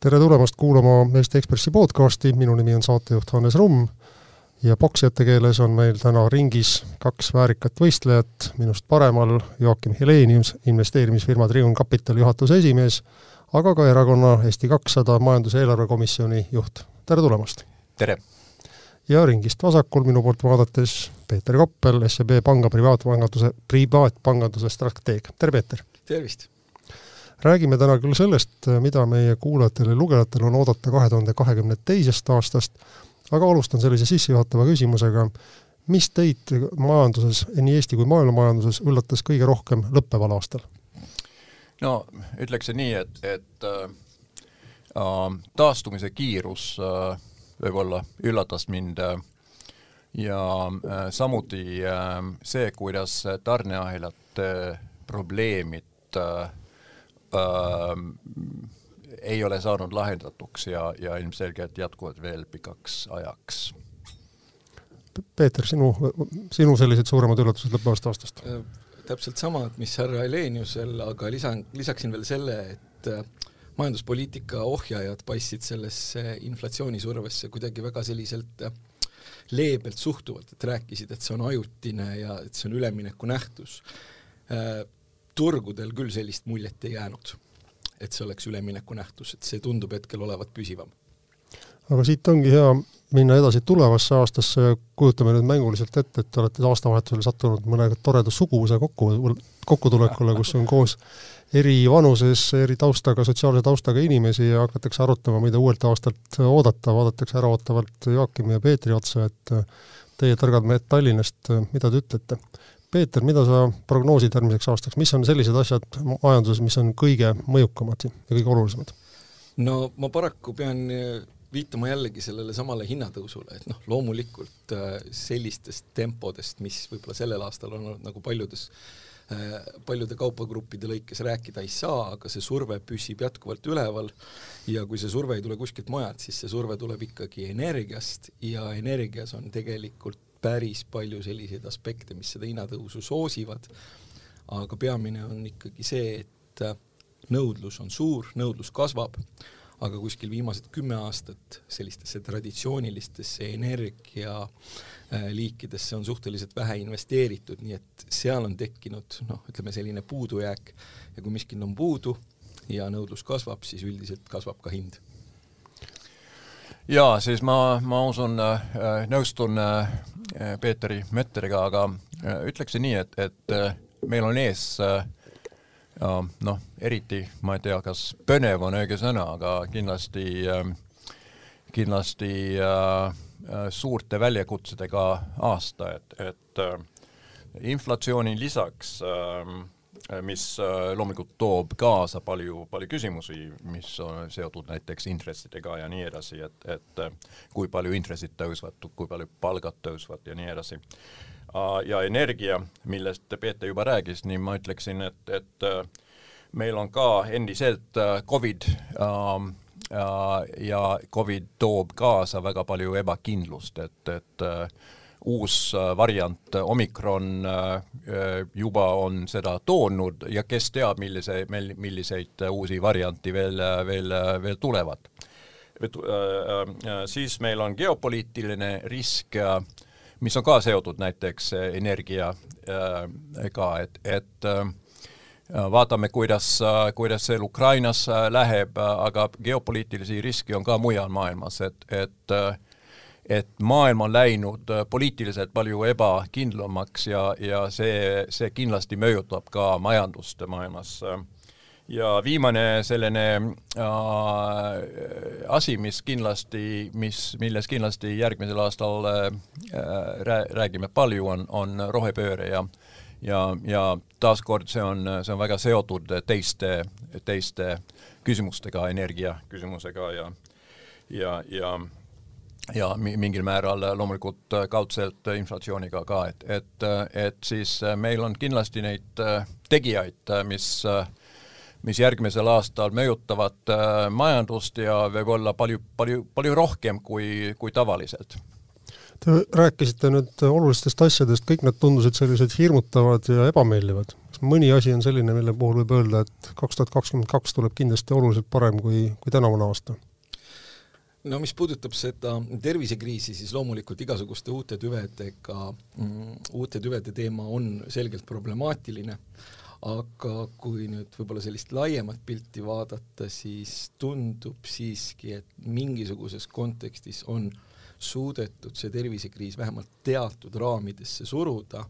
tere tulemast kuulama Eesti Ekspressi podcasti, minu nimi on saatejuht Hannes Rumm ja poksijate keeles on meil täna ringis kaks väärikat võistlejat, minust paremal Joakim Helenius, investeerimisfirma Triun Capital juhatuse esimees, aga ka erakonna Eesti kakssada majandus- ja eelarvekomisjoni juht, tere tulemast! tere! ja ringist vasakul minu poolt vaadates Peeter Koppel, SEB panga privaatpanganduse, privaatpanganduse strateeg, tere Peeter! tervist! Räägime täna küll sellest, mida meie kuulajatel ja lugejatel on oodata kahe tuhande kahekümne teisest aastast, aga alustan sellise sissejuhatava küsimusega, mis teid majanduses, nii Eesti kui maailma majanduses, üllatas kõige rohkem lõppeval aastal? no ütleksin nii, et, et äh, taastumise kiirus äh, võib-olla üllatas mind äh, ja äh, samuti äh, see, kuidas tarneahelate probleemid äh, äh, ei ole saanud lahendatuks ja, ja ilmselgelt jätkuvad veel pikaks ajaks. Peeter, sinu, sinu sellised suuremad üllatused lõppevast aastast? Täpselt samad, mis härra Heleniusel, aga lisan, lisaksin veel selle, et majanduspoliitika ohjajad paistsid sellesse inflatsioonisurvesse kuidagi väga selliselt leebelt suhtuvalt, et rääkisid, et see on ajutine ja et see on ülemineku nähtus turgudel küll sellist muljet ei jäänud, et see oleks ülemineku nähtus, et see tundub hetkel olevat püsivam. aga siit ongi hea minna edasi tulevasse aastasse, kujutame nüüd mänguliselt ette, et te olete aastavahetusel sattunud mõne toreda suguvõsa kokku, kokkutulekule, kus on koos eri vanuses, eri taustaga, sotsiaalse taustaga inimesi ja hakatakse arutama, mida uuelt aastalt oodata, vaadatakse äraootavalt Joakimi ja Peetri otsa, et teie targad mehed Tallinnast, mida te ütlete? Peeter, mida sa prognoosid järgmiseks aastaks, mis on sellised asjad majanduses, mis on kõige mõjukamad ja kõige olulisemad? no ma paraku pean äh, viitama jällegi sellele samale hinnatõusule, et noh, loomulikult äh, sellistest tempodest, mis võib-olla sellel aastal on olnud nagu paljudes äh, paljude kaupagruppide lõikes rääkida ei saa, aga see surve püsib jätkuvalt üleval ja kui see surve ei tule kuskilt mujalt, siis see surve tuleb ikkagi energiast ja energias on tegelikult päris palju selliseid aspekte, mis seda hinnatõusu soosivad, aga peamine on ikkagi see, et äh, nõudlus on suur, nõudlus kasvab, aga kuskil viimased kümme aastat sellistesse traditsioonilistesse energialiikidesse on suhteliselt vähe investeeritud, nii et seal on tekkinud noh, ütleme selline puudujääk. Ja kui miskil on puudu ja nõudlus kasvab, siis üldiselt kasvab ka hind jaa, siis ma, ma usun äh,, nõustun äh, Peeteri Mötteriga, aga äh, ütleksin nii, et, et äh, meil on ees äh, noh, eriti ma ei tea, kas põnev on õige sõna, aga kindlasti äh,, kindlasti äh, äh suurte väljakutsedega aasta, et, et äh, inflatsiooni lisaks äh, mis äh, loomulikult toob kaasa palju, palju küsimusi, mis on seotud näiteks intressidega ja nii edasi, et, et äh, kui palju intressid tõusvad, kui palju palgad tõusvad ja nii edasi. ja energia, millest Peeter juba rääkis, nii ma ütleksin, et, et meil on ka endiselt Covid ähm, ja Covid toob kaasa väga palju ebakindlust, et, et uus äh, variant äh, Omikron äh, juba on seda toonud ja kes teab, millise, milliseid uusi varianti veel, veel, veel tulevad. siis meil on geopoliitiline risk, mis on ka seotud näiteks energiaga, et, et vaatame, kuidas, kuidas seal Ukrainas läheb, aga geopoliitilisi riske on ka mujal maailmas, et, et et maailm on läinud äh, poliitiliselt palju ebakindlamaks ja, ja see, see kindlasti mõjutab ka majandust maailmas. ja viimane selline äh, asi, mis kindlasti, mis, milles kindlasti järgmisel aastal äh, räägime palju, on, on rohepööre ja ja, ja taaskord see on, see on väga seotud teiste, teiste küsimustega, energia küsimusega ja ja, ja ja mingil määral loomulikult kaudselt inflatsiooniga ka, et, et, et siis meil on kindlasti neid tegijaid, mis, mis järgmisel aastal mõjutavad majandust ja võib-olla palju, palju, palju rohkem kui, kui tavaliselt. Te rääkisite nüüd olulistest asjadest, kõik need tundusid sellised hirmutavad ja ebameeldivad. kas mõni asi on selline, mille puhul võib öelda, et kaks tuhat kakskümmend kaks tuleb kindlasti oluliselt parem kui, kui tänavune aasta? No mis puudutab seda tervisekriisi, siis loomulikult igasuguste uute tüvedega mm,, uute tüvede teema on selgelt problemaatiline, aga kui nüüd võib-olla sellist laiemat pilti vaadata, siis tundub siiski, et mingisuguses kontekstis on suudetud see tervisekriis vähemalt teatud raamidesse suruda.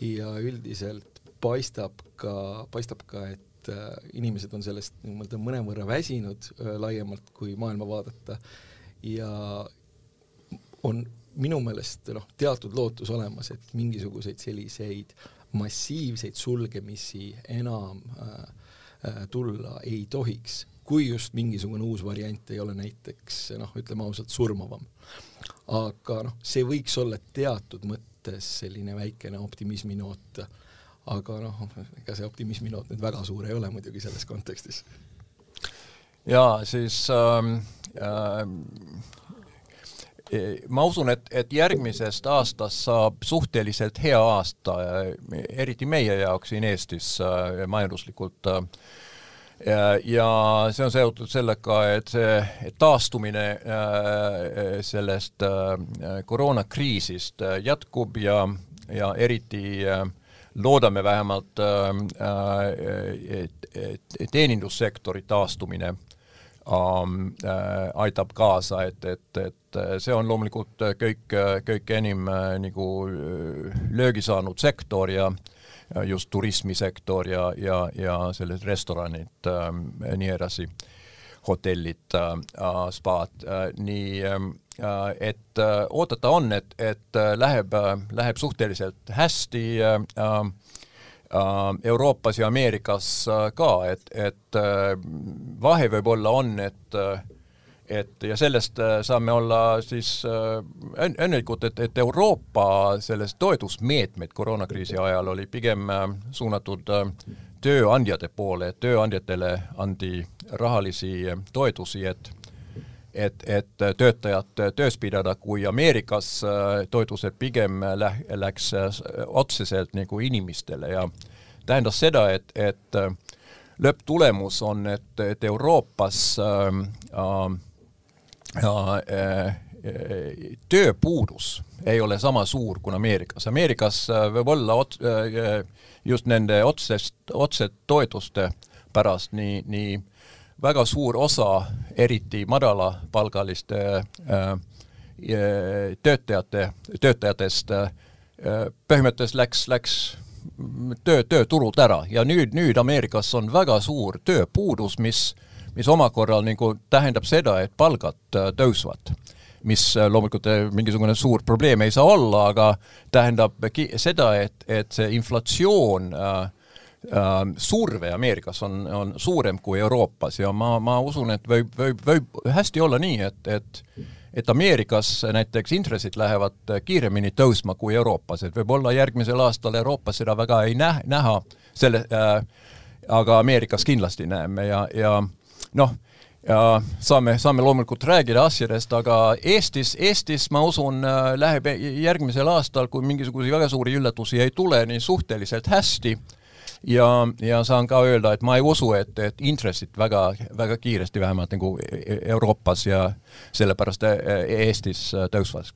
Ja üldiselt paistab ka, paistab ka, et et äh, inimesed on sellest nii-öelda mõnevõrra väsinud äh, laiemalt, kui maailma vaadata ja on minu meelest noh, teatud lootus olemas, et mingisuguseid selliseid massiivseid sulgemisi enam äh, äh, tulla ei tohiks, kui just mingisugune uus variant ei ole näiteks noh, ütleme ausalt, surmavam. aga noh, see võiks olla teatud mõttes selline väikene optimisminoot äh, aga noh, ega see optimisminoot nüüd väga suur ei ole muidugi selles kontekstis. jaa, siis ähm, ähm, ma usun, et, et järgmisest aastast saab suhteliselt hea aasta, eriti meie jaoks siin Eestis äh, majanduslikult äh, ja, ja see on seotud sellega, et see taastumine äh, sellest äh, koroonakriisist äh, jätkub ja, ja eriti äh, loodame vähemalt äh, äh, teenindussektori taastumine ähm, äh, aitab kaasa, et, et, et see on loomulikult kõik, kõik enim nagu löögi saanud sektor ja just turismisektor ja, ja, ja sellised restoranid ähm, ja nii edasi, hotellid äh,, spaad äh,, nii äh, Äh, et äh, oodata on, et, et äh, läheb, läheb suhteliselt hästi Euroopas ja Ameerikas ka, et, et vahe võib-olla on, et et ja sellest saame olla siis õnnelikud, et, et Euroopa selles toetusmeetmed koroonakriisi ajal oli pigem suunatud tööandjate poole, et tööandjatele andi rahalisi toetusi, et et, et töötajat töös pidada, kui Ameerikas äh, toetused pigem lä-, läks äh, otseselt nagu inimestele ja tähendas seda, et, et äh, lõpptulemus on, et, et Euroopas äh, äh, tööpuudus ei ole sama suur kui Ameerikas. Ameerikas võib olla ot-, just nende otsest, otsetoetuste pärast nii, nii väga suur osa, eriti madalapalgaliste äh, töötajate, töötajatest äh, põhimõtteliselt läks, läks töö, tööturult ära. Ja nüüd, nüüd Ameerikas on väga suur tööpuudus, mis, mis omakorda nagu tähendab seda, et palgad äh, tõusvad mis loomulikult mingisugune suur probleem ei saa olla, aga tähendab seda, et, et see inflatsioon äh, äh, surve Ameerikas on, on suurem kui Euroopas ja ma, ma usun, et võib, võib, võib hästi olla nii, et, et et Ameerikas näiteks intressid lähevad kiiremini tõusma kui Euroopas, et võib-olla järgmisel aastal Euroopas seda väga ei näe, näha, selle äh,, aga Ameerikas kindlasti näeme ja, ja noh, ja saame, saame loomulikult rääkida asjadest, aga Eestis, Eestis ma usun, äh, läheb järgmisel aastal, kui mingisuguseid väga suuri üllatusi ei tule, nii suhteliselt hästi ja, ja saan ka öelda, et ma ei usu, et, et intressid väga, väga kiiresti vähemalt nagu Euroopas ja sellepärast e, Eestis tõusvad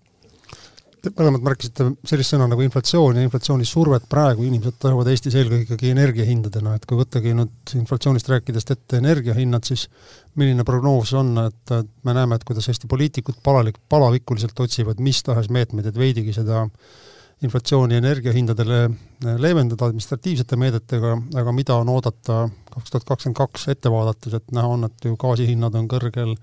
Te mõlemad märkisite sellist sõna nagu inflatsioon ja inflatsiooni survet praegu inimesed tajuvad Eestis eelkõige ikkagi energiahindadena, et kui võttagi nüüd inflatsioonist rääkides ette energiahinnad, siis milline prognoos on, et me näeme, et kuidas Eesti poliitikud palalik, palavikuliselt otsivad mis tahes meetmeid, et veidigi seda äh, inflatsiooni energiahindadele äh, leevendada administratiivsete meedetega, aga mida on oodata kaks tuhat kakskümmend kaks ette vaadates, et näha on, et ju gaasihinnad on kõrgel,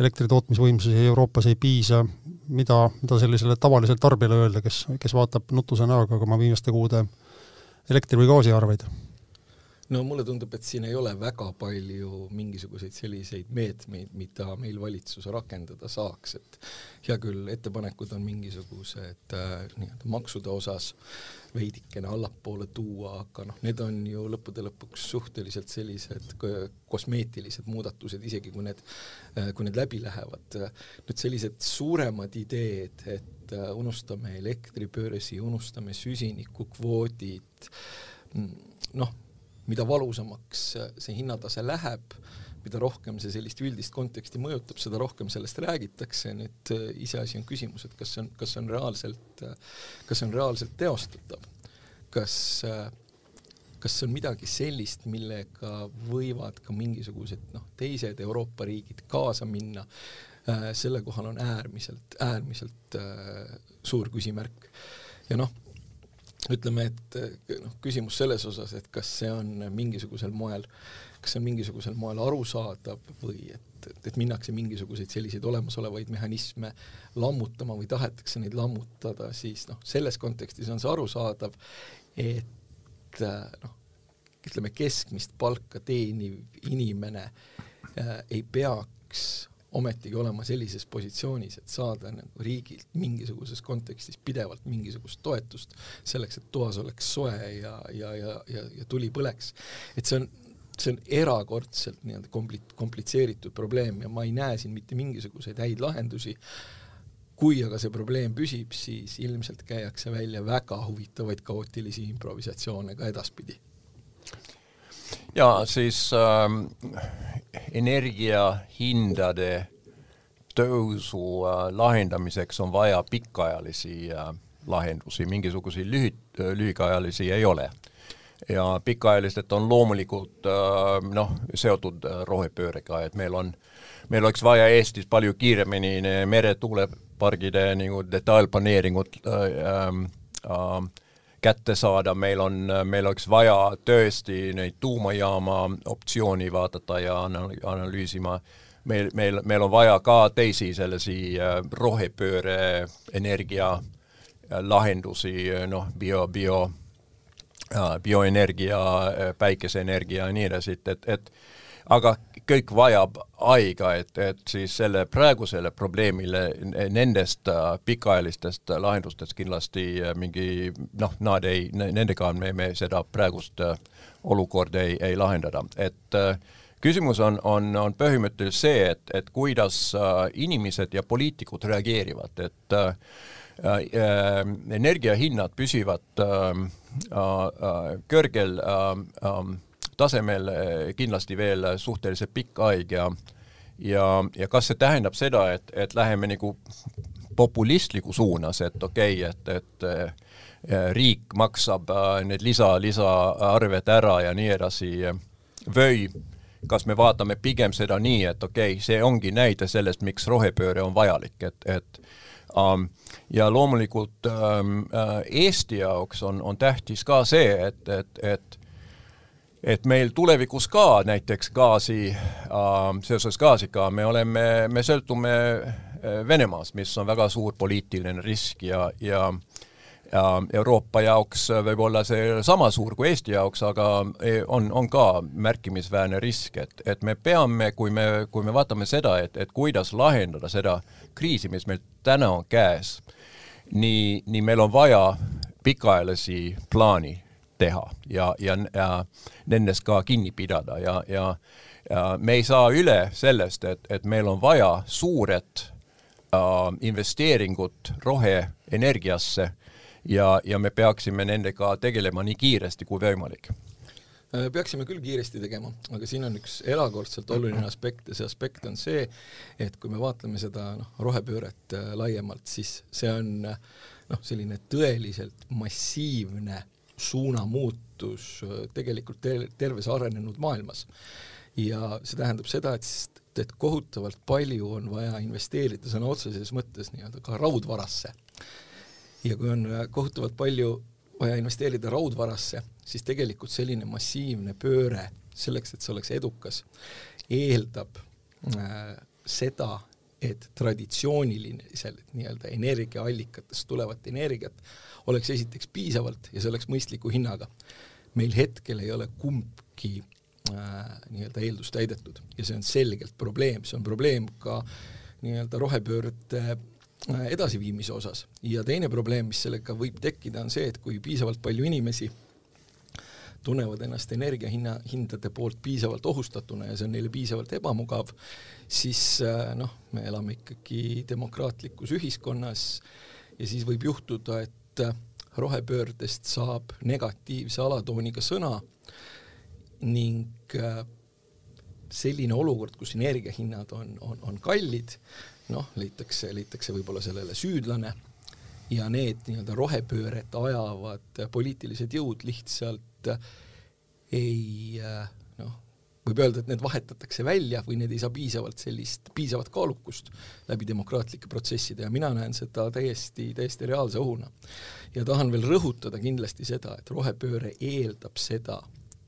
elektri tootmisvõimsusi Euroopas ei piisa, mida, mida sellisele tavalisele tarbijale öelda, kes, kes vaatab nutuse näoga oma viimaste kuude elektri- või gaasiarveid? No mulle tundub, et siin ei ole väga palju mingisuguseid selliseid meetmeid, mida meil valitsus rakendada saaks, et hea küll, ettepanekud on mingisugused äh, nii-öelda maksude osas veidikene allapoole tuua, aga noh, need on ju lõppude lõpuks suhteliselt sellised kosmeetilised muudatused, isegi kui need, äh, kui need läbi lähevad. nüüd sellised suuremad ideed, et äh, unustame elektribörsi, unustame süsinikukvoodid, mm, noh, mida valusamaks see hinnatase läheb, mida rohkem see sellist üldist konteksti mõjutab, seda rohkem sellest räägitakse, nüüd äh, iseasi on küsimus, et kas see on, kas see on reaalselt, äh, kas see on reaalselt teostatav, kas kas see on midagi sellist, millega võivad ka mingisugused noh, teised Euroopa riigid kaasa minna, selle kohal on äärmiselt, äärmiselt suur küsimärk. ja noh, ütleme, et noh, küsimus selles osas, et kas see on mingisugusel moel, kas see on mingisugusel moel arusaadav või et, et, minnakse mingisuguseid selliseid olemasolevaid mehhanisme lammutama või tahetakse neid lammutada, siis noh, selles kontekstis on see arusaadav, et noh, ütleme keskmist palka teeniv inimene äh, ei peaks ometigi olema sellises positsioonis, et saada nagu riigilt mingisuguses kontekstis pidevalt mingisugust toetust selleks, et toas oleks soe ja, ja, ja, ja, ja tuli põleks. et see on, see on erakordselt nii-öelda kompli-, komplitseeritud probleem ja ma ei näe siin mitte mingisuguseid häid lahendusi, kui aga see probleem püsib, siis ilmselt käiakse välja väga huvitavaid kaootilisi improvisatsioone ka edaspidi ja siis ähm, energiahindade tõusu äh, lahendamiseks on vaja pikaajalisi äh, lahendusi, mingisuguseid lühit- äh,, lühikaajalisi ei ole. ja pikaajaliselt on loomulikult äh, noh, seotud äh, rohepöördega, et meil on, meil oleks vaja Eestis palju kiiremini meretuulepargide nagu detailplaneeringut äh, äh, kätte saada, meil on, meil oleks vaja tõesti neid tuumajaama optsiooni vaadata ja analüüsima, meil, meil, meil on vaja ka teisi sellisi äh, rohepööre energia äh, lahendusi, noh, bio, bio, äh, bioenergia, päikeseenergia ja nii edasi, et, et, et aga kõik vajab aega, et, et siis selle praegusele probleemile nendest äh, pikaajalistest lahendustest kindlasti äh, mingi noh, nad ei, nendega me, me seda praegust äh, olukorda ei, ei lahendada, et küsimus on, on, on põhimõtteliselt see, et, et kuidas inimesed ja poliitikud reageerivad, et äh, äh, energiahinnad püsivad äh, äh, kõrgel äh, äh, tasemel eh, kindlasti veel suhteliselt pikk aeg ja ja, ja kas see tähendab seda, et, et läheme nagu populistliku suunas, et okei okay,, et, et eh, riik maksab eh, need lisa, lisaarved ära ja nii edasi, või kas me vaatame pigem seda nii, et okei okay,, see ongi näide sellest, miks rohepööre on vajalik, et, et um, ja loomulikult um, Eesti jaoks on, on tähtis ka see, et, et, et et meil tulevikus ka näiteks gaasi äh,, seoses gaasiga me oleme, me sõltume äh, Venemaast, mis on väga suur poliitiline risk ja, ja ja Euroopa jaoks võib olla see sama suur kui Eesti jaoks, aga e, on, on ka märkimisväärne risk, et, et me peame, kui me, kui me vaatame seda, et, et kuidas lahendada seda kriisi, mis meil täna on käes, nii, nii meil on vaja pikaajalisi plaani teha ja, ja, ja nendest ka kinni pidada ja, ja, ja me ei saa üle sellest, et, et meil on vaja suuret äh, investeeringut roheenergiasse ja, ja me peaksime nendega tegelema nii kiiresti kui võimalik. Äh, peaksime küll kiiresti tegema, aga siin on üks erakordselt oluline aspekt ja see aspekt on see, et kui me vaatleme seda noh, rohepööret äh, laiemalt, siis see on noh, selline tõeliselt massiivne suunamuutus äh, tegelikult ter terves arenenud maailmas. ja see tähendab seda, et, et kohutavalt palju on vaja investeerida sõna otseses mõttes nii-öelda ka raudvarasse. ja kui on äh, kohutavalt palju vaja investeerida raudvarasse, siis tegelikult selline massiivne pööre selleks, et see oleks edukas, eeldab äh, seda, et traditsiooniliselt nii-öelda energiaallikatest tulevat energiat oleks esiteks piisavalt ja see oleks mõistliku hinnaga. meil hetkel ei ole kumbki äh, nii-öelda eeldus täidetud ja see on selgelt probleem, see on probleem ka nii-öelda rohepöörde äh, edasiviimise osas. ja teine probleem, mis sellega võib tekkida, on see, et kui piisavalt palju inimesi tunnevad ennast energiahinna, hindade poolt piisavalt ohustatuna ja see on neile piisavalt ebamugav, siis äh, noh, me elame ikkagi demokraatlikus ühiskonnas ja siis võib juhtuda, et rohepöördest saab negatiivse alatooniga sõna ning äh, selline olukord, kus energiahinnad on, on, on kallid, noh, leitakse, leitakse võib-olla sellele süüdlane ja need nii-öelda rohepööret ajavad poliitilised jõud lihtsalt ei noh, võib öelda, et need vahetatakse välja või need ei saa piisavalt sellist, piisavat kaalukust läbi demokraatlike protsesside ja mina näen seda täiesti, täiesti reaalse ohuna. ja tahan veel rõhutada kindlasti seda, et rohepööre eeldab seda,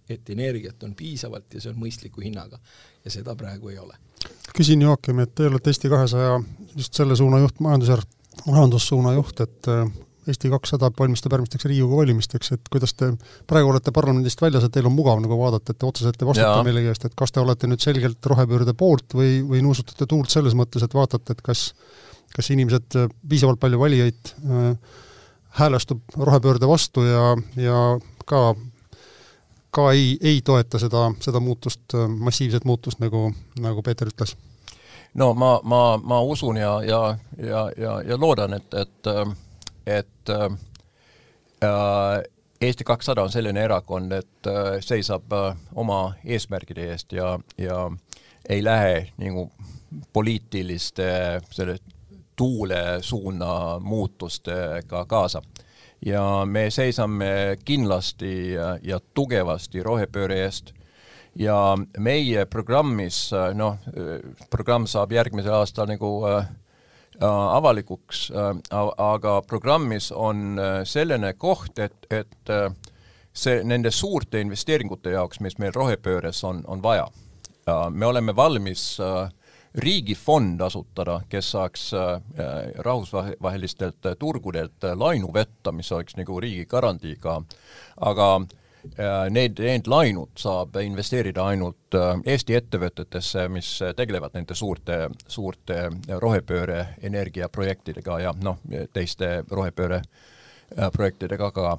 et energiat on piisavalt ja see on mõistliku hinnaga ja seda praegu ei ole. küsin Joakim, et te olete Eesti kahesaja just selle suuna juht, majandusjärg, majandussuuna juht, et Eesti kakssada valmistub järgmisteks Riigikogu valimisteks, et kuidas te praegu olete parlamendist väljas, et teil on mugav nagu vaadata, et te otseselt ei vastuta millegi eest, et kas te olete nüüd selgelt rohepöörde poolt või, või nuusutate tuult selles mõttes, et vaatate, et kas kas inimesed, äh, piisavalt palju valijaid äh, häälestub rohepöörde vastu ja, ja ka ka ei, ei toeta seda, seda muutust, massiivset muutust, nagu, nagu Peeter ütles? no ma, ma, ma usun ja, ja, ja, ja, ja loodan, et, et, et äh, Eesti kakssada on selline erakond, et äh, seisab äh, oma eesmärgide eest ja, ja ei lähe nagu poliitiliste selle tuule suuna muutustega kaasa. Ja me seisame kindlasti ja, ja tugevasti rohepööre eest. Ja meie programmis, noh, programm saab järgmisel aastal nagu äh, avalikuks äh,, aga programmis on äh, selline koht, et, et äh, see nende suurte investeeringute jaoks, mis meil rohepööres on, on vaja. me oleme valmis äh, riigifond asutada, kes saaks äh, rahvusvahelistelt turgudelt laenu võtta, mis oleks nagu riigi garantiiga, aga äh, need, need laenud saab investeerida ainult äh, Eesti ettevõtetesse, mis tegelevad nende suurte, suurte rohepööre energiaprojektidega ja noh, teiste rohepööre projektidega ka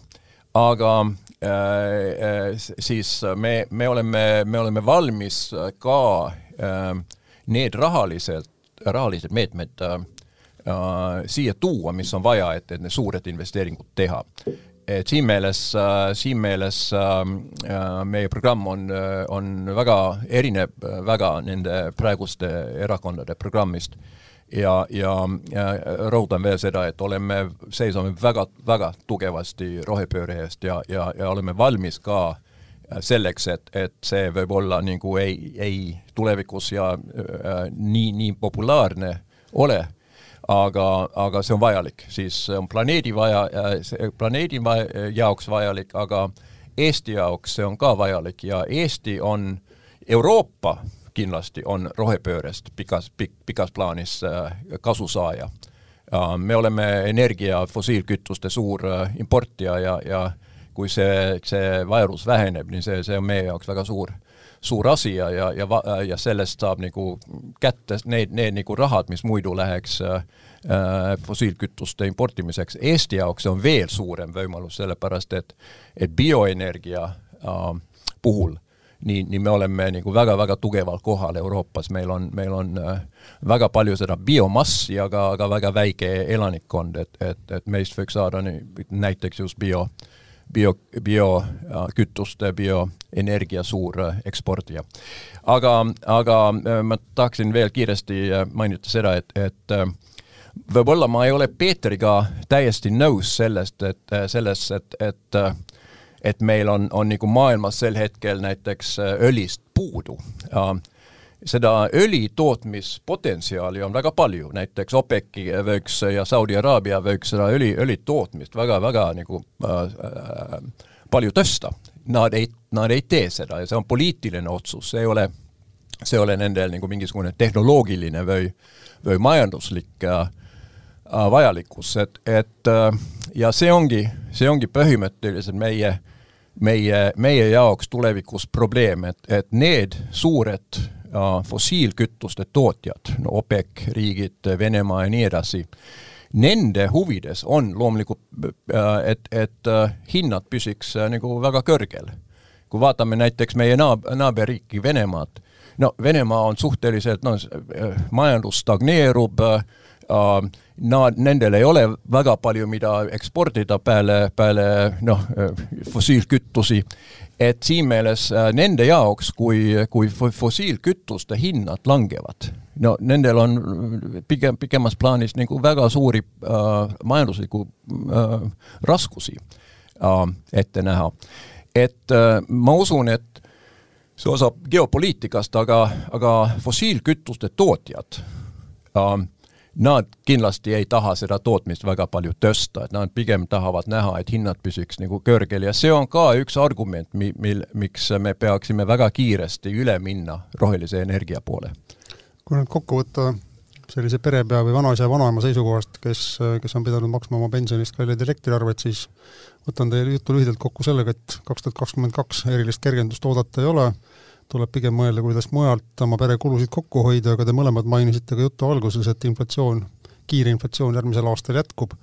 aga äh, siis me, me oleme, me oleme valmis ka äh, need rahaliselt, rahalised meetmed äh, äh, siia tuua, mis on vaja, et, et need suured investeeringud teha. Et siin meeles äh,, siin meeles äh, meie programm on, äh, on väga, erineb väga nende praeguste erakondade programmist. Ja, ja, ja rõhutan veel seda, et oleme, seisame väga, väga tugevasti rohepööre eest ja, ja, ja oleme valmis ka selleks, et, et see võib olla nagu ei, ei tulevikus ja äh, nii, nii populaarne ole, aga, aga see on vajalik, siis on planeedi vaja, äh, planeedi jaoks vajalik, aga Eesti jaoks see on ka vajalik ja Eesti on, Euroopa kindlasti on rohepöörest pikas, pik-, pikas plaanis äh, kasusaaja. me oleme energia, fossiilkütuste suur äh, importija ja, ja kui see, see vajadus väheneb, nii see, see on meie jaoks väga suur, suur asi ja, ja, ja, ja sellest saab nagu kätte need, need nagu rahad, mis muidu läheks äh, fossiilkütuste importimiseks. Eesti jaoks on veel suurem võimalus, sellepärast et, et bioenergia äh, puhul nii, nii me oleme nagu väga-väga tugeval kohal Euroopas, meil on, meil on äh, väga palju seda biomassi, aga, aga väga väike elanikkond, et, et, et meist võiks saada nii, näiteks just bio äh, bio, biokütuste, bioenergia suur äh, eksportija. aga, aga äh, ma tahaksin veel kiiresti äh, mainida seda, et, et võib-olla ma ei ole Peetriga täiesti nõus sellest, et selles, et, et et meil on, on nagu maailmas sel hetkel näiteks õlist puudu seda õli tootmispotentsiaali on väga palju, näiteks OPEC-i võiks ja Saudi Araabia võiks seda õli, õli tootmist väga-väga nagu äh, äh, palju tõsta. Nad ei, nad ei tee seda ja see on poliitiline otsus, see ei ole, see ei ole nendel nagu mingisugune tehnoloogiline või, või majanduslik äh, äh vajalikkus, et, et äh, ja see ongi, see ongi põhimõtteliselt meie meie, meie jaoks tulevikus probleem, et, et need suured fossiilkütuste tootjad, no OPEC riigid, Venemaa ja nii edasi, nende huvides on loomulikult, äh, et, et äh, hinnad püsiks äh, nagu väga kõrgel. kui vaatame näiteks meie naab-, naaberriiki Venemaad, no Venemaa on suhteliselt, noh, majandus stagneerub, uh,. Nad, nendel ei ole väga palju, mida eksportida peale, peale noh, fossiilkütusi et siin meeles äh, nende jaoks, kui, kui fossiilkütuste hinnad langevad, no nendel on pigem, pikemas plaanis nagu väga suuri äh, majanduslikku äh, raskusi äh, ette näha. et äh, ma usun, et see osab geopoliitikast, aga, aga fossiilkütuste tootjad äh, nad kindlasti ei taha seda tootmist väga palju tõsta, et nad pigem tahavad näha, et hinnad püsiks nagu kõrgel ja see on ka üks argument, mi-, mil, miks me peaksime väga kiiresti üle minna rohelise energia poole. kui nüüd kokku võtta sellise perepea või vanaisa ja vanaema seisukohast, kes, kes on pidanud maksma oma pensionist kalleid elektriarveid, siis võtan teie jutu lühidalt kokku sellega, et kaks tuhat kakskümmend kaks erilist kergendust oodata ei ole, tuleb pigem mõelda, kuidas mujalt oma pere kulusid kokku hoida, aga te mõlemad mainisite ka jutu alguses, et inflatsioon, kiire inflatsioon järgmisel aastal jätkub.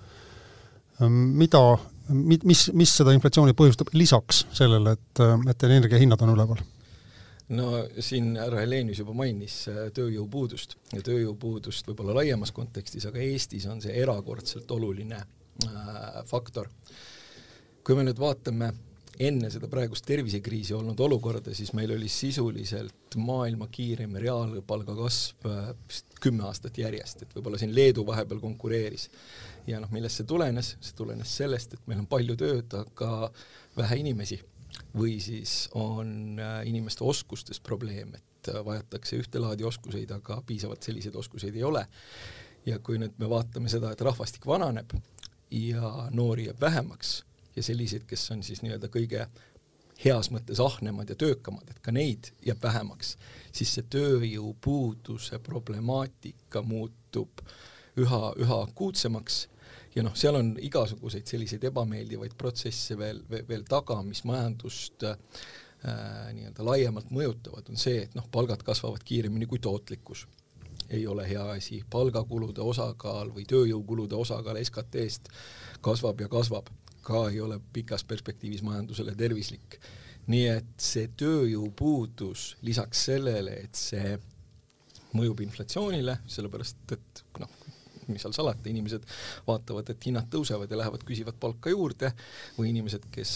Ehm, mida, mis, mis seda inflatsiooni põhjustab lisaks sellele, et, et energiahinnad on üleval? no siin härra Helenius juba mainis äh, tööjõupuudust ja tööjõupuudust võib-olla laiemas kontekstis, aga Eestis on see erakordselt oluline äh, faktor. kui me nüüd vaatame enne seda praegust tervisekriisi olnud olukorda, siis meil oli sisuliselt maailma kiireim reaalpalga kasv äh, kümme aastat järjest, et võib-olla siin Leedu vahepeal konkureeris. ja noh, millest see tulenes, see tulenes sellest, et meil on palju tööd, aga vähe inimesi. või siis on äh, inimeste oskustes probleem, et äh, vajatakse ühte laadi oskuseid, aga piisavalt selliseid oskuseid ei ole. ja kui nüüd me vaatame seda, et rahvastik vananeb ja noori jääb vähemaks ja selliseid, kes on siis nii-öelda kõige heas mõttes ahnemad ja töökamad, et ka neid jääb vähemaks, siis see tööjõupuuduse problemaatika muutub üha, üha akuutsemaks. Ja noh, seal on igasuguseid selliseid ebameeldivaid protsesse veel, veel, veel taga, mis majandust äh, nii-öelda laiemalt mõjutavad, on see, et noh, palgad kasvavad kiiremini kui tootlikkus. ei ole hea asi, palgakulude osakaal või tööjõukulude osakaal SKT-st kasvab ja kasvab ka ei ole pikas perspektiivis majandusele tervislik. nii et see tööjõupuudus lisaks sellele, et see mõjub inflatsioonile, sellepärast et noh, mis seal salata, inimesed vaatavad, et hinnad tõusevad ja lähevad, küsivad palka juurde, või inimesed, kes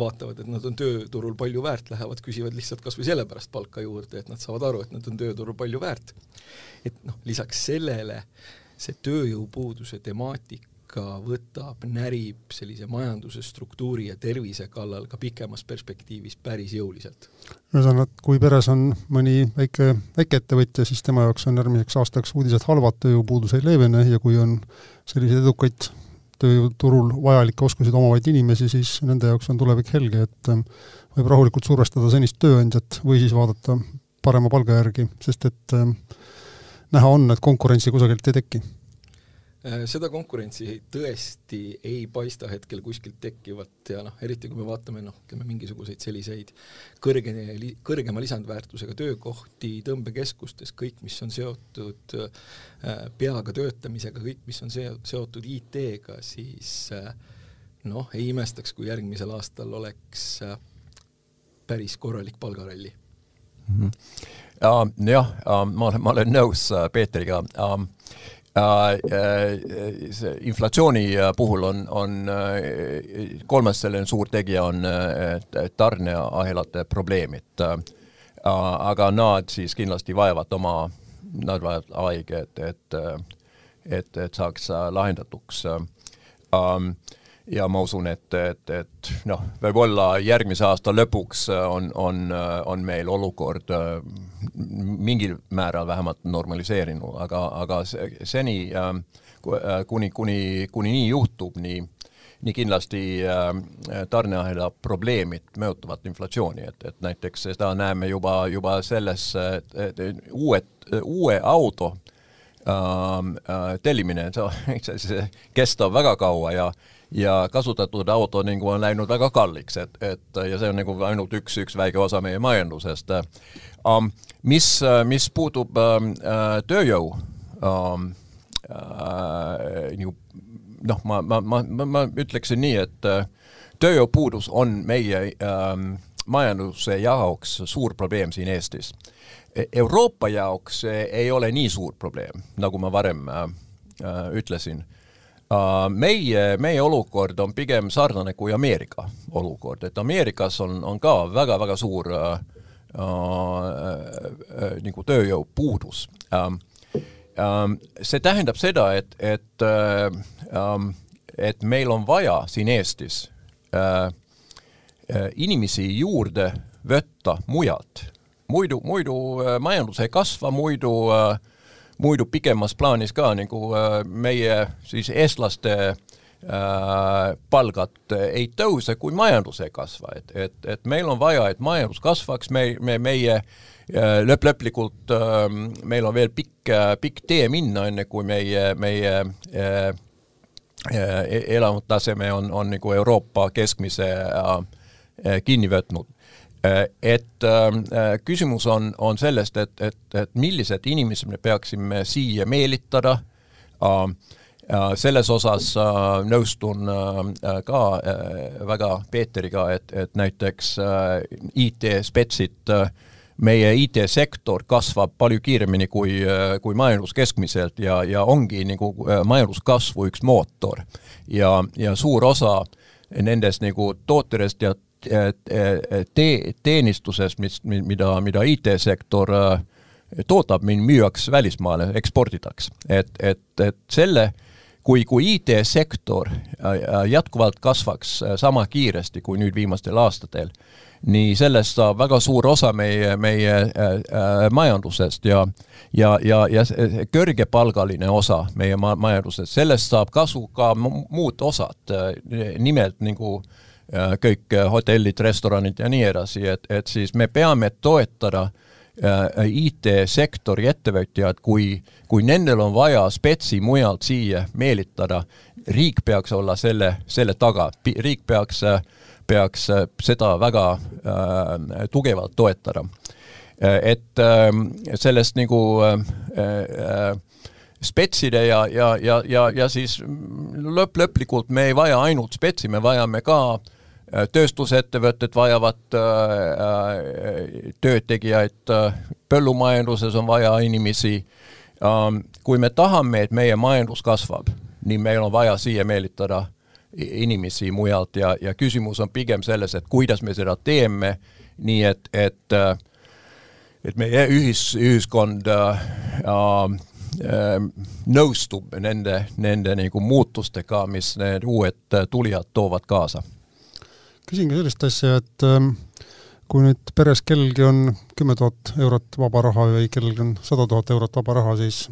vaatavad, et nad on tööturul palju väärt, lähevad, küsivad lihtsalt kas või sellepärast palka juurde, et nad saavad aru, et nad on tööturul palju väärt. et noh, lisaks sellele see tööjõupuuduse temaatika ikka võtab, närib sellise majanduse struktuuri ja tervise kallal ka pikemas perspektiivis päris jõuliselt. ühesõnaga, et kui peres on mõni väike, väikeettevõtja, siis tema jaoks on järgmiseks aastaks uudised halvad, tööjõupuudus ei leevene ja kui on selliseid edukaid tööjõuturul vajalikke oskusi omavaid inimesi, siis nende jaoks on tulevik helge, et ähm, võib rahulikult survestada senist tööandjat või siis vaadata parema palga järgi, sest et ähm, näha on, et konkurentsi kusagilt ei teki seda konkurentsi tõesti ei paista hetkel kuskilt tekkivat ja noh, eriti kui me vaatame noh, ütleme mingisuguseid selliseid kõrge, kõrgema lisandväärtusega töökohti tõmbekeskustes, kõik, mis on seotud äh, peaga töötamisega, kõik, mis on seotud IT-ga, siis äh, noh, ei imestaks, kui järgmisel aastal oleks päris korralik palgaralli mm. -hmm. Uh, jah uh,, ma olen, ma olen nõus Peetriga uh, Äh, äh, see inflatsiooni äh, puhul on, on kolmas selline suur tegija on tarneahelate probleemid. aga nad siis kindlasti vajavad oma, nad vajavad aega, et, et, et, et saaks lahendatuks um, ja ma usun, et, et, et noh, võib-olla järgmise aasta lõpuks on, on, on meil olukord äh, mingil määral vähemalt normaliseerinud, aga, aga seni äh, kuni, kuni, kuni nii juhtub, nii nii kindlasti äh, tarneahela probleemid mõjutavad inflatsiooni, et, et näiteks seda näeme juba, juba selles, et uued, uue auto äh, tellimine, see kestab väga kaua ja ja kasutatud auto nagu on läinud väga kalliks, et, et ja see on nagu ainult üks, üks väike osa meie majandusest um,. mis, mis puutub um, tööjõu um, uh, nagu noh, ma, ma, ma, ma, ma ütleksin nii, et uh, tööjõupuudus on meie um, majanduse jaoks suur probleem siin Eestis. E-, Euroopa jaoks ei ole nii suur probleem, nagu ma varem uh, ütlesin meie, meie olukord on pigem sarnane kui Ameerika olukord, et Ameerikas on, on ka väga-väga suur äh, äh, nagu tööjõupuudus ähm,. Ähm, see tähendab seda, et, et äh, ähm, et meil on vaja siin Eestis äh, inimesi juurde võtta mujalt. muidu, muidu majandus ei kasva, muidu äh, muidu pikemas plaanis ka nagu äh, meie siis eestlaste äh, palgad ei tõuse, kui majandus ei kasva, et, et, et meil on vaja, et majandus kasvaks, me, me, meie äh, lõpp, lõplikult meil on veel pikk, pikk tee minna, enne kui meie, meie elamutaseme on, on nagu Euroopa keskmise kinni võtnud. Äh, et ähm, äh, küsimus on, on sellest, et, et, et millised inimesed me peaksime siia meelitada äh,. selles osas äh, nõustun äh, ka äh, väga Peeteriga, et, et näiteks äh, IT-spetsid äh, meie IT-sektor kasvab palju kiiremini kui, äh, kui majandus keskmiselt ja, ja ongi nagu majanduskasvu üks mootor. ja, ja suur osa nendest nagu tootedest ja tee, teenistusest, mis, mida, mida IT-sektor äh, toodab, müüakse välismaale, eksporditakse. et, et, et selle, kui, kui IT-sektor äh, jätkuvalt kasvaks äh, sama kiiresti kui nüüd viimastel aastatel, nii sellest saab väga suur osa meie, meie äh, majandusest ja ja, ja, ja kõrgepalgaline osa meie ma-, majandusest, sellest saab kasu ka muud osad, nimelt nagu äh, kõik äh, hotellid, restoranid ja nii edasi, et, et siis me peame toetada äh, IT-sektori ettevõtjad, kui, kui nendel on vaja spetsi mujalt siia meelitada, riik peaks olla selle, selle taga, riik peaks, peaks seda väga äh, tugevalt toetada. et äh, sellest nagu äh, äh, spetside ja, ja, ja, ja, ja siis lõpp, lõplikult me ei vaja ainult spetsi, me vajame ka äh, Äh, tööstusettevõtted vajavad äh, äh, töötegijaid, põllumajanduses on vaja inimesi. Ähm, kui me tahame, et meie majandus kasvab, nii meil on vaja siia meelitada inimesi mujalt ja, ja küsimus on pigem selles, et kuidas me seda teeme, nii et, et et meie ühis, ühiskond äh, äh, nõustub nende, nende nagu muutustega, mis need uued tulijad toovad kaasa küsin ka sellist asja, et ähm, kui nüüd peres kellelgi on kümme tuhat eurot vaba raha või kellelgi on sada tuhat eurot vaba raha, siis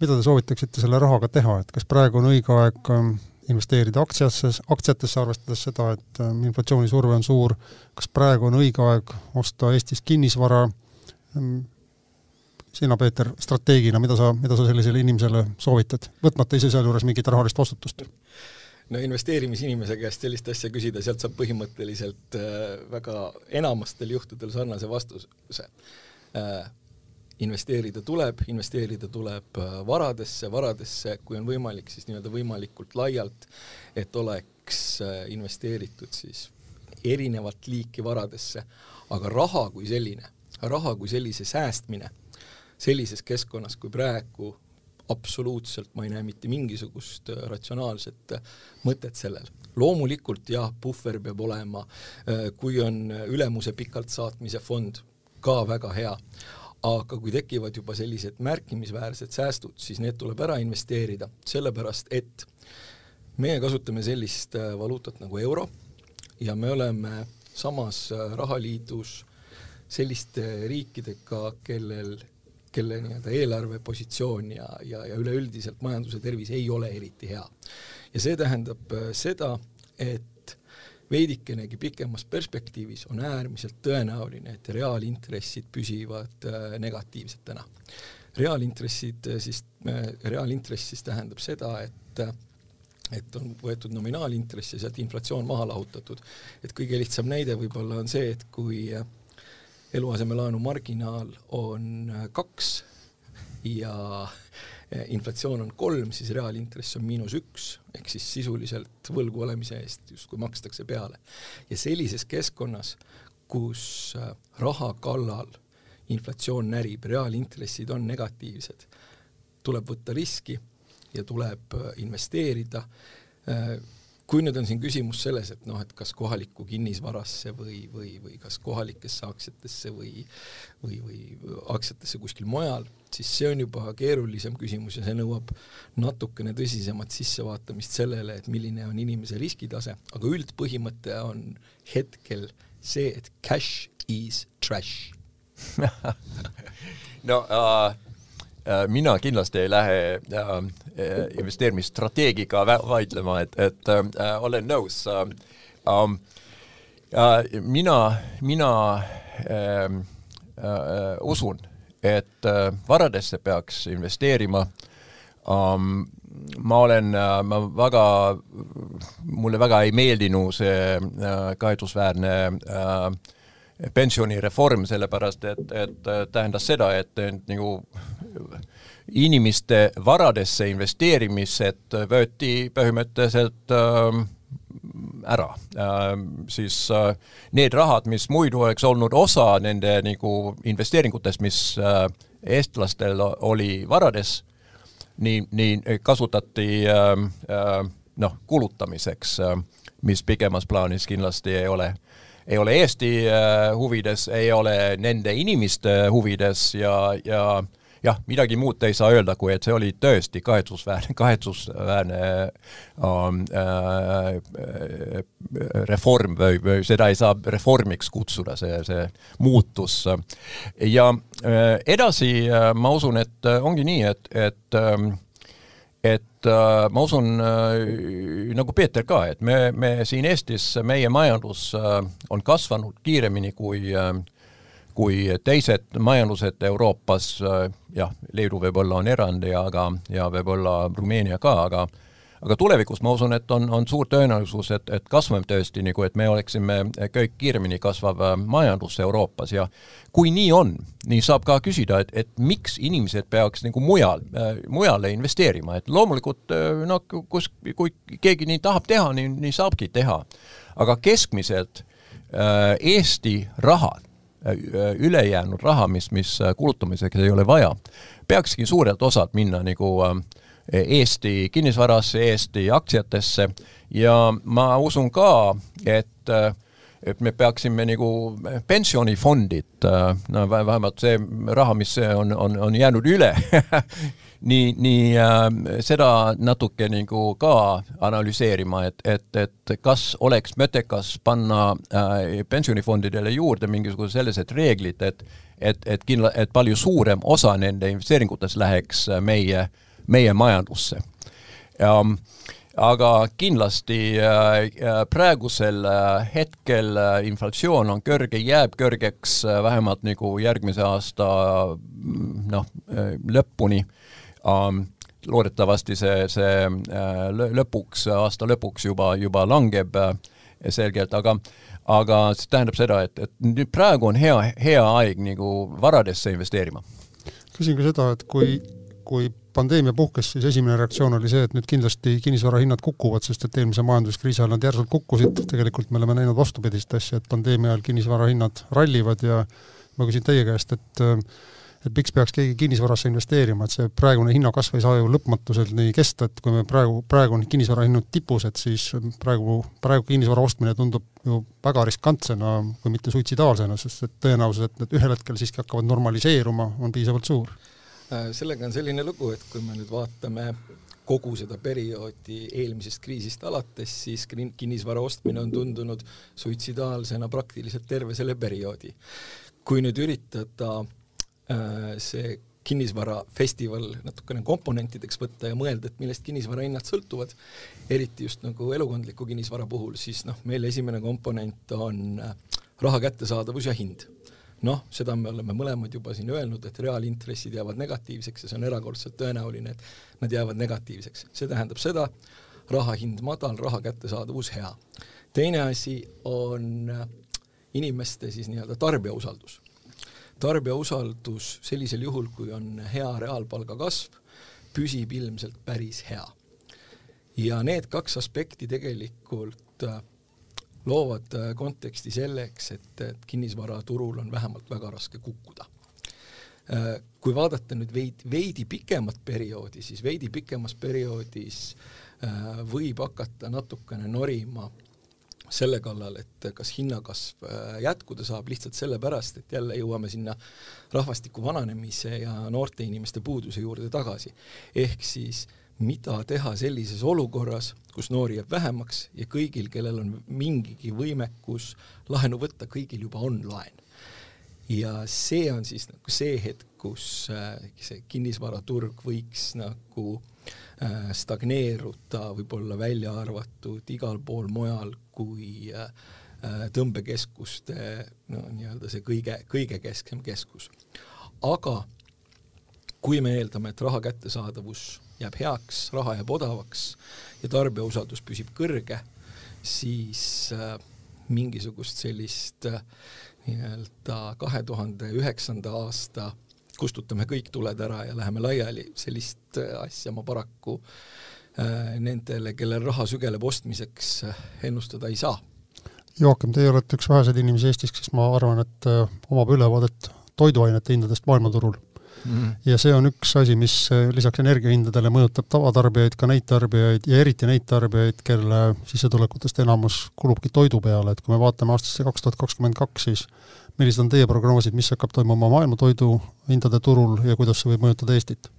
mida te soovitaksite selle rahaga teha, et kas praegu on õige aeg ähm, investeerida aktsiasse, aktsiatesse, arvestades seda, et ähm, inflatsioonisurve on suur, kas praegu on õige aeg osta Eestis kinnisvara, sina, Peeter, strateegina, mida sa, mida sa sellisele inimesele soovitad, võtmata ise sealjuures mingit rahalist vastutust? No investeerimisinimese käest sellist asja küsida, sealt saab põhimõtteliselt äh, väga enamastel juhtudel sarnase vastuse äh,. investeerida tuleb, investeerida tuleb äh, varadesse, varadesse, kui on võimalik, siis nii-öelda võimalikult laialt, et oleks investeeritud siis erinevat liiki varadesse, aga raha kui selline, raha kui sellise säästmine sellises keskkonnas kui praegu absoluutselt ma ei näe mitte mingisugust äh, ratsionaalset äh, mõtet sellel. loomulikult jah, puhver peab olema, äh, kui on ülemuse pikalt saatmise fond, ka väga hea, aga kui tekivad juba sellised märkimisväärsed säästud, siis need tuleb ära investeerida, sellepärast et meie kasutame sellist valuutat nagu euro ja me oleme samas rahaliidus selliste riikidega, kellel kelle nii-öelda eelarvepositsioon ja, ja, ja üleüldiselt majanduse tervis ei ole eriti hea. ja see tähendab äh, seda, et veidikenegi pikemas perspektiivis on äärmiselt tõenäoline, et reaalintressid püsivad äh, negatiivsetena. reaalintressid äh, siis, reaalintress siis tähendab seda, et et on võetud nominaalintress ja sealt inflatsioon maha lahutatud. et kõige lihtsam näide võib-olla on see, et kui äh, eluasemelaenu marginaal on äh, kaks ja äh, inflatsioon on kolm, siis reaalintress on miinus üks, ehk siis sisuliselt võlgu olemise eest justkui makstakse peale. ja sellises keskkonnas, kus äh, raha kallal inflatsioon närib, reaalintressid on negatiivsed, tuleb võtta riski ja tuleb investeerida kui nüüd on siin küsimus selles, et noh, et kas kohalikku kinnisvarasse või, või, või kas kohalikesse aktsiatesse või või, või aktsiatesse kuskil mujal, siis see on juba keerulisem küsimus ja see nõuab natukene tõsisemat sissevaatamist sellele, et milline on inimese riskitase, aga üldpõhimõte on hetkel see, et cash is trash. No uh mina kindlasti ei lähe äh, äh, investeerimisstrateegiga vaidlema, et, et äh, olen nõus äh,. Ähm, äh, mina, mina äh, äh, usun, et äh, varadesse peaks investeerima ähm,. ma olen äh,, ma väga, mulle väga ei meeldinud see äh, kahetsusväärne äh, pensionireform, sellepärast et, et tähendas seda, et nagu inimeste varadesse investeerimised võeti põhimõtteliselt äh, ära. Äh,, siis äh, need rahad, mis muidu oleks olnud osa nende nagu investeeringutest, mis äh, eestlastel oli varades, nii, nii kasutati äh, äh, noh, kulutamiseks äh,, mis pikemas plaanis kindlasti ei ole. äh, ei ole Eesti äh, huvides, ei ole nende inimeste huvides ja, ja jah, midagi muud ei saa öelda, kui et see oli tõesti kahetsusväärne, kahetsusväärne um, äh, reform või, või seda ei saa reformiks kutsuda, see, see muutus. ja äh, edasi äh, ma usun, et ongi nii, et, et ähm, et äh, ma usun äh, nagu Peeter ka, et me, me siin Eestis, meie majandus äh, on kasvanud kiiremini kui äh, kui teised majandused Euroopas äh,, jah, Leedu võib-olla on erand ja aga, ja võib-olla Rumeenia ka, aga aga tulevikus ma usun, et on, on suur tõenäosus, et, et kasvame tõesti nagu, et me oleksime kõik kiiremini kasvav äh, majandus Euroopas ja kui nii on, nii saab ka küsida, et, et miks inimesed peaks nagu mujal äh,, mujale investeerima, et loomulikult äh, noh, kus, kui keegi nii tahab teha, nii, nii saabki teha. aga keskmiselt äh, Eesti rahad äh, ülejäänud raha, mis, mis kulutamiseks ei ole vaja, peakski suurelt osalt minna nagu äh, Eesti kinnisvarasse, Eesti aktsiatesse. Ja ma usun ka, et et me peaksime nagu pensionifondid, no vähemalt see raha, mis on, on, on jäänud üle nii, nii äh, seda natuke nagu ka analüseerima, et, et, et kas oleks mõttekas panna äh, pensionifondidele juurde mingisugused sellised reeglid, et et, et kindla-, et palju suurem osa nende investeeringutest läheks meie äh, meie majandusse. aga kindlasti äh, praegusel äh, hetkel äh, inflatsioon on kõrge, jääb kõrgeks vähemalt nagu järgmise aasta mm, noh, lõpuni loodetavasti see, see lõpuks, aasta lõpuks juba, juba langeb selgelt, aga aga see tähendab seda, et, et nüüd praegu on hea, hea aeg nagu varadesse investeerima. küsin ka seda, et kui, kui pandeemia puhkes, siis esimene reaktsioon oli see, et nüüd kindlasti kinnisvara hinnad kukuvad, sest et eelmise majanduskriisi ajal nad järsult kukkusid, tegelikult me oleme näinud vastupidist asja, et pandeemia ajal kinnisvara hinnad rallivad ja ma küsin teie käest, et et miks peaks keegi kinnisvarasse investeerima, et see praegune hinnakasv ei saa ju lõpmatuseni kesta, et kui me praegu, praegu on kinnisvara hinnad tipus, et siis praegu, praegu kinnisvara ostmine tundub ju väga riskantsena, kui mitte suitsidaalsena, sest et tõenäosus, et need ühel hetkel siiski hakkavad normaliseeruma, on piisavalt suur sellega on selline lugu, et kui me nüüd vaatame kogu seda perioodi eelmisest kriisist alates, siis kinnisvara ostmine on tundunud suitsidaalsena praktiliselt terve selle perioodi. kui nüüd üritada äh, see kinnisvarafestival natukene komponentideks võtta ja mõelda, et millest kinnisvara hinnad sõltuvad, eriti just nagu elukondliku kinnisvara puhul, siis noh, meil esimene komponent on äh, raha kättesaadavus ja hind noh, seda me oleme mõlemad juba siin öelnud, et reaalintressid jäävad negatiivseks ja see on erakordselt tõenäoline, et nad jäävad negatiivseks. see tähendab seda, raha hind madal, raha kättesaadavus hea. teine asi on inimeste siis nii-öelda tarbija usaldus. tarbija usaldus sellisel juhul, kui on hea reaalpalga kasv, püsib ilmselt päris hea. ja need kaks aspekti tegelikult loovad äh, konteksti selleks, et, et kinnisvaraturul on vähemalt väga raske kukkuda. kui vaadata nüüd veidi, veidi pikemat perioodi, siis veidi pikemas perioodis võib hakata natukene norima selle kallal, et kas hinnakasv jätkuda saab lihtsalt sellepärast, et jälle jõuame sinna rahvastiku vananemise ja noorte inimeste puuduse juurde tagasi. ehk siis mida teha sellises olukorras, kus noori jääb vähemaks ja kõigil, kellel on mingigi võimekus laenu võtta, kõigil juba on laen. ja see on siis nagu see hetk, kus äh, see kinnisvaraturg võiks nagu äh, stagneeruda, võib-olla välja arvatud igal pool mujal kui äh, tõmbekeskuste no nii-öelda see kõige, kõige kesksem keskus. aga kui me eeldame, et raha kättesaadavus jääb heaks, raha jääb odavaks ja tarbija usaldus püsib kõrge, siis äh, mingisugust sellist äh, nii-öelda kahe tuhande üheksanda aasta kustutame kõik tuled ära ja läheme laiali, sellist äh, asja ma paraku äh, nendele, kellel raha sügeleb ostmiseks äh,, ennustada ei saa. Joakim, teie olete üks väheseid inimesi Eestis, kes ma arvan, et äh, omab ülevaadet toiduainete hindadest maailmaturul mm.. ja see on üks asi, mis eh, lisaks energiahindadele mõjutab tavatarbijaid, ka neid tarbijaid ja eriti neid tarbijaid, kelle sissetulekutest enamus kulubki toidu peale, et kui me vaatame aastasse kaks tuhat kakskümmend kaks, siis millised on teie prognoosid, mis hakkab toimuma maailma toiduhindade turul ja kuidas see võib mõjutada Eestit?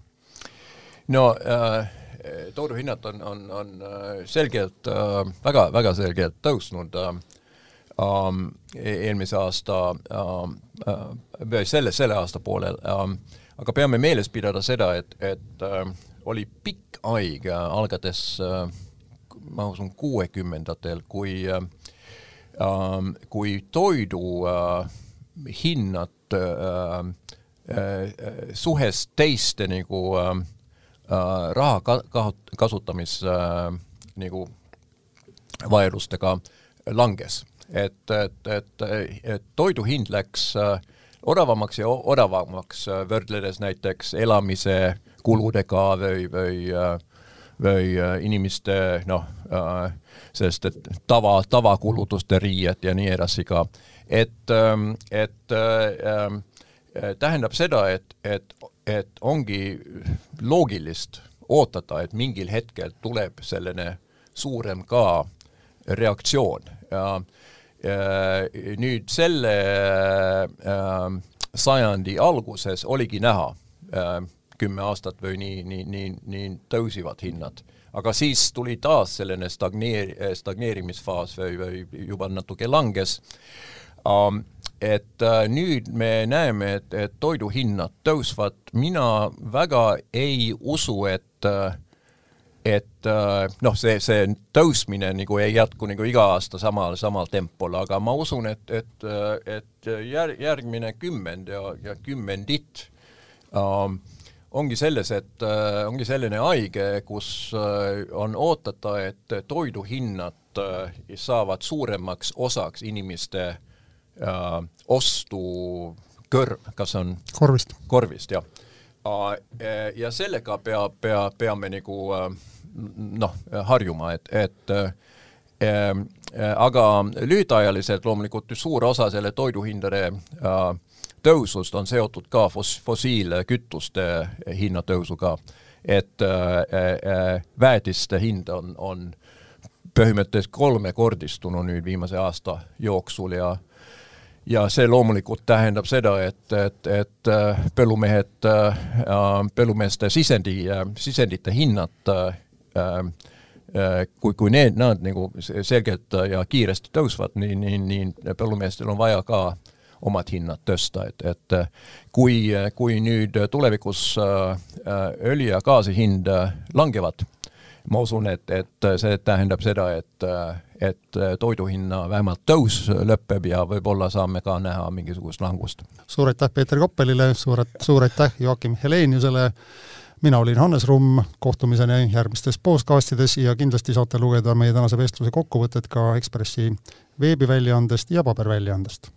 no äh, toiduhinnad on, on, on äh, selgelt äh,, väga, väga selgelt tõusnud äh, um, eelmise aasta um, äh, selle, selle aasta poolel um, aga peame meeles pidada seda, et, et äh, oli pikk aeg äh,, algades äh, ma usun kuuekümnendatel, kui äh, äh, kui toidu äh, hinnad äh, äh, suhes teiste nagu äh, äh, raha ka, ka, kasutamis äh, nagu vahelustega langes. et, et, et, et toidu hind läks äh, odavamaks ja odavamaks, äh, võrdledes näiteks elamise kuludega või, või äh, või äh, inimeste noh, sellest, tava, tavakulutuste riied ja nii edasi ka. et, ähm, et äh, tähendab seda, et, et, et ongi loogilist ootada, et mingil hetkel tuleb selline suurem ka reaktsioon ja Äh, nüüd selle äh, sajandi alguses oligi näha äh, kümme aastat või nii, nii, nii, nii tõusivad hinnad. aga siis tuli taas selline stagneer-, stagneerimisfaas või, või juba natuke langes um,. et uh, nüüd me näeme, et, et toiduhinnad tõusvad, mina väga ei usu, et uh, et äh, noh, see, see tõusmine nagu ei jätku nagu iga aasta samal, samal tempol, aga ma usun, et, et, et jär, järgmine kümmend ja, ja kümnendit ähm, ongi selles, et äh, ongi selline aige, kus äh, on oodata, et toiduhinnad äh, saavad suuremaks osaks inimeste äh, ostu kõrv, kas on korvist, korvist, jah äh,. Ja sellega pea, pea, peame nagu äh, noh, harjuma, et, et äh, äh, aga lühiajaliselt loomulikult suur osa selle toiduhindade äh, tõusust on seotud ka fos-, fossiilkütuste hinna tõusuga. et äh, äh, väetiste hind on, on põhimõtteliselt kolmekordistunud nüüd viimase aasta jooksul ja ja see loomulikult tähendab seda, et, et, et põllumehed, põllumeeste sisendi, sisendite hinnad äh, kui, kui need, nad nagu selgelt ja kiiresti tõusvad, nii, nii, nii põllumeestel on vaja ka omad hinnad tõsta, et, et äh, kui, kui nüüd tulevikus äh, õli ja gaasi hind langevad, ma usun, et, et see tähendab seda, et, et toiduhinna vähemalt tõus lõpeb ja võib-olla saame ka näha mingisugust langust. suur aitäh Peeter Koppelile, suur, suur aitäh Joakim Heleniusele mina olin Hannes Rumm, kohtumiseni järgmistes podcastides ja kindlasti saate lugeda meie tänase vestluse kokkuvõtet ka Ekspressi veebiväljaandest ja paberväljaandest